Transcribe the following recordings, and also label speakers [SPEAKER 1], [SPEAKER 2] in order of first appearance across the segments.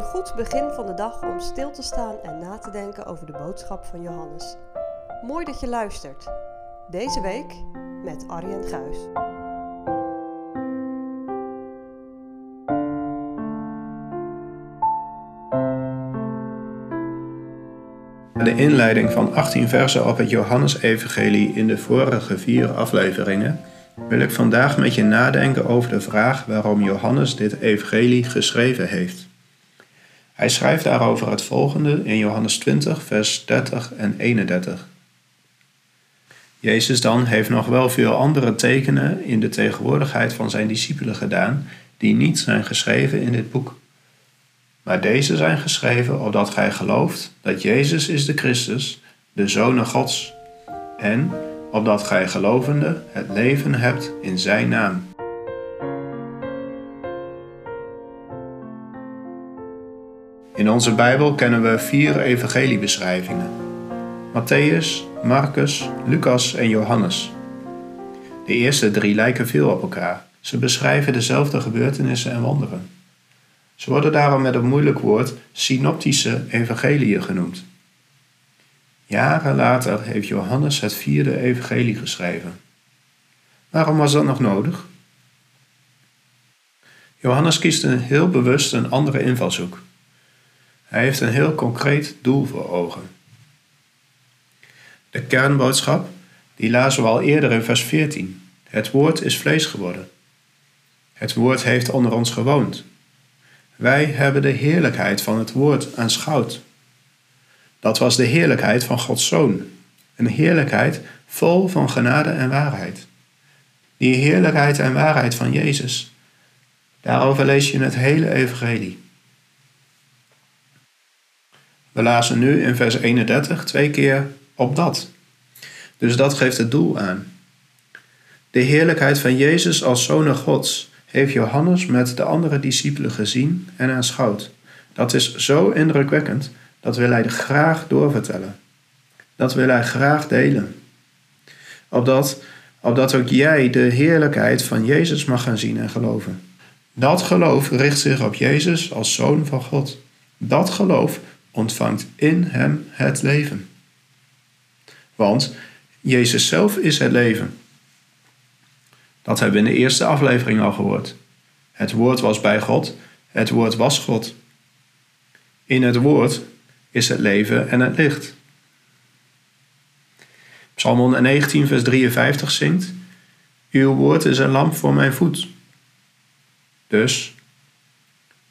[SPEAKER 1] Een goed begin van de dag om stil te staan en na te denken over de boodschap van Johannes. Mooi dat je luistert. Deze week met Arjen Guis.
[SPEAKER 2] De inleiding van 18 versen op het Johannesevangelie in de vorige vier afleveringen wil ik vandaag met je nadenken over de vraag waarom Johannes dit evangelie geschreven heeft. Hij schrijft daarover het volgende in Johannes 20, vers 30 en 31. Jezus dan heeft nog wel veel andere tekenen in de tegenwoordigheid van zijn discipelen gedaan, die niet zijn geschreven in dit boek. Maar deze zijn geschreven opdat gij gelooft dat Jezus is de Christus, de Zoon Gods, en opdat gij gelovende het leven hebt in zijn naam. In onze Bijbel kennen we vier evangeliebeschrijvingen: Matthäus, Marcus, Lucas en Johannes. De eerste drie lijken veel op elkaar. Ze beschrijven dezelfde gebeurtenissen en wonderen. Ze worden daarom met een moeilijk woord synoptische evangeliën genoemd. Jaren later heeft Johannes het vierde evangelie geschreven. Waarom was dat nog nodig? Johannes kiest een heel bewust een andere invalshoek. Hij heeft een heel concreet doel voor ogen. De kernboodschap, die lazen we al eerder in vers 14. Het woord is vlees geworden. Het woord heeft onder ons gewoond. Wij hebben de heerlijkheid van het woord aanschouwd. Dat was de heerlijkheid van Gods Zoon. Een heerlijkheid vol van genade en waarheid. Die heerlijkheid en waarheid van Jezus. Daarover lees je in het hele Evangelie. We lazen nu in vers 31 twee keer op dat. Dus dat geeft het doel aan. De heerlijkheid van Jezus als Zoon Gods heeft Johannes met de andere discipelen gezien en aanschouwd. Dat is zo indrukwekkend, dat wil hij graag doorvertellen. Dat wil hij graag delen. Opdat, opdat ook jij de heerlijkheid van Jezus mag gaan zien en geloven. Dat geloof richt zich op Jezus als Zoon van God. Dat geloof ontvangt in hem het leven. Want Jezus zelf is het leven. Dat hebben we in de eerste aflevering al gehoord. Het woord was bij God, het woord was God. In het woord is het leven en het licht. Psalm 119, vers 53 zingt: Uw woord is een lamp voor mijn voet. Dus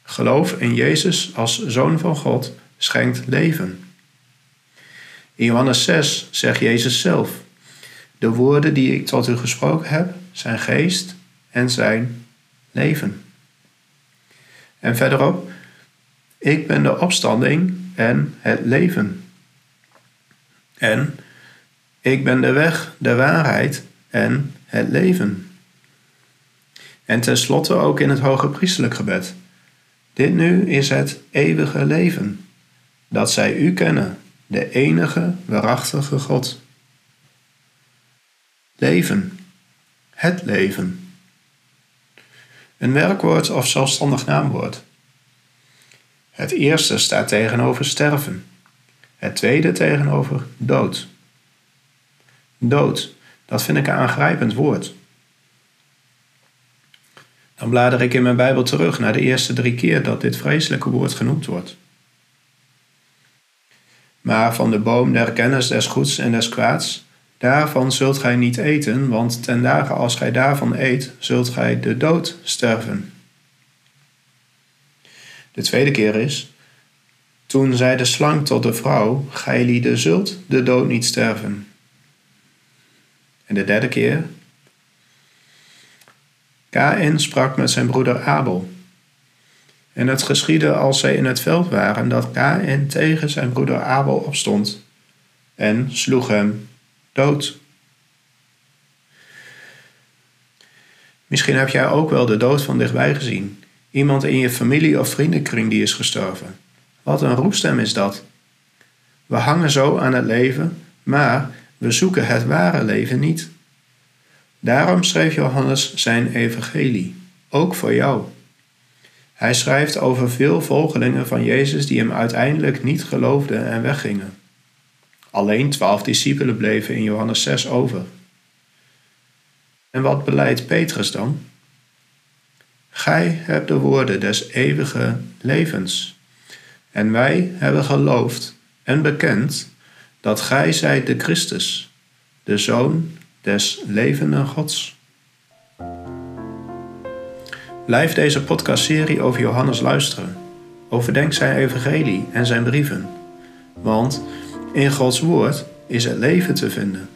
[SPEAKER 2] geloof in Jezus als Zoon van God schenkt leven. In Johannes 6 zegt Jezus zelf: De woorden die ik tot u gesproken heb, zijn geest en zijn leven. En verderop: Ik ben de opstanding en het leven. En ik ben de weg, de waarheid en het leven. En tenslotte ook in het hoge priestelijk gebed. Dit nu is het eeuwige leven dat zij u kennen, de enige waarachtige God. Leven, het leven. Een werkwoord of zelfstandig naamwoord. Het eerste staat tegenover sterven, het tweede tegenover dood. Dood, dat vind ik een aangrijpend woord. Dan blader ik in mijn Bijbel terug naar de eerste drie keer dat dit vreselijke woord genoemd wordt. Maar van de boom der kennis des goeds en des kwaads, daarvan zult gij niet eten, want ten dagen als gij daarvan eet, zult gij de dood sterven. De tweede keer is, toen zei de slang tot de vrouw, gij lieden zult de dood niet sterven. En de derde keer, Kain sprak met zijn broeder Abel. En het geschiedde als zij in het veld waren dat Kain tegen zijn broeder Abel opstond en sloeg hem dood. Misschien heb jij ook wel de dood van dichtbij gezien. Iemand in je familie of vriendenkring die is gestorven. Wat een roepstem is dat. We hangen zo aan het leven, maar we zoeken het ware leven niet. Daarom schreef Johannes zijn evangelie, ook voor jou. Hij schrijft over veel volgelingen van Jezus die hem uiteindelijk niet geloofden en weggingen. Alleen twaalf discipelen bleven in Johannes 6 over. En wat beleidt Petrus dan? Gij hebt de woorden des eeuwige levens. En wij hebben geloofd en bekend dat gij zijt de Christus, de Zoon des levenden Gods. Blijf deze podcastserie over Johannes luisteren. Overdenk zijn evangelie en zijn brieven. Want in Gods woord is het leven te vinden.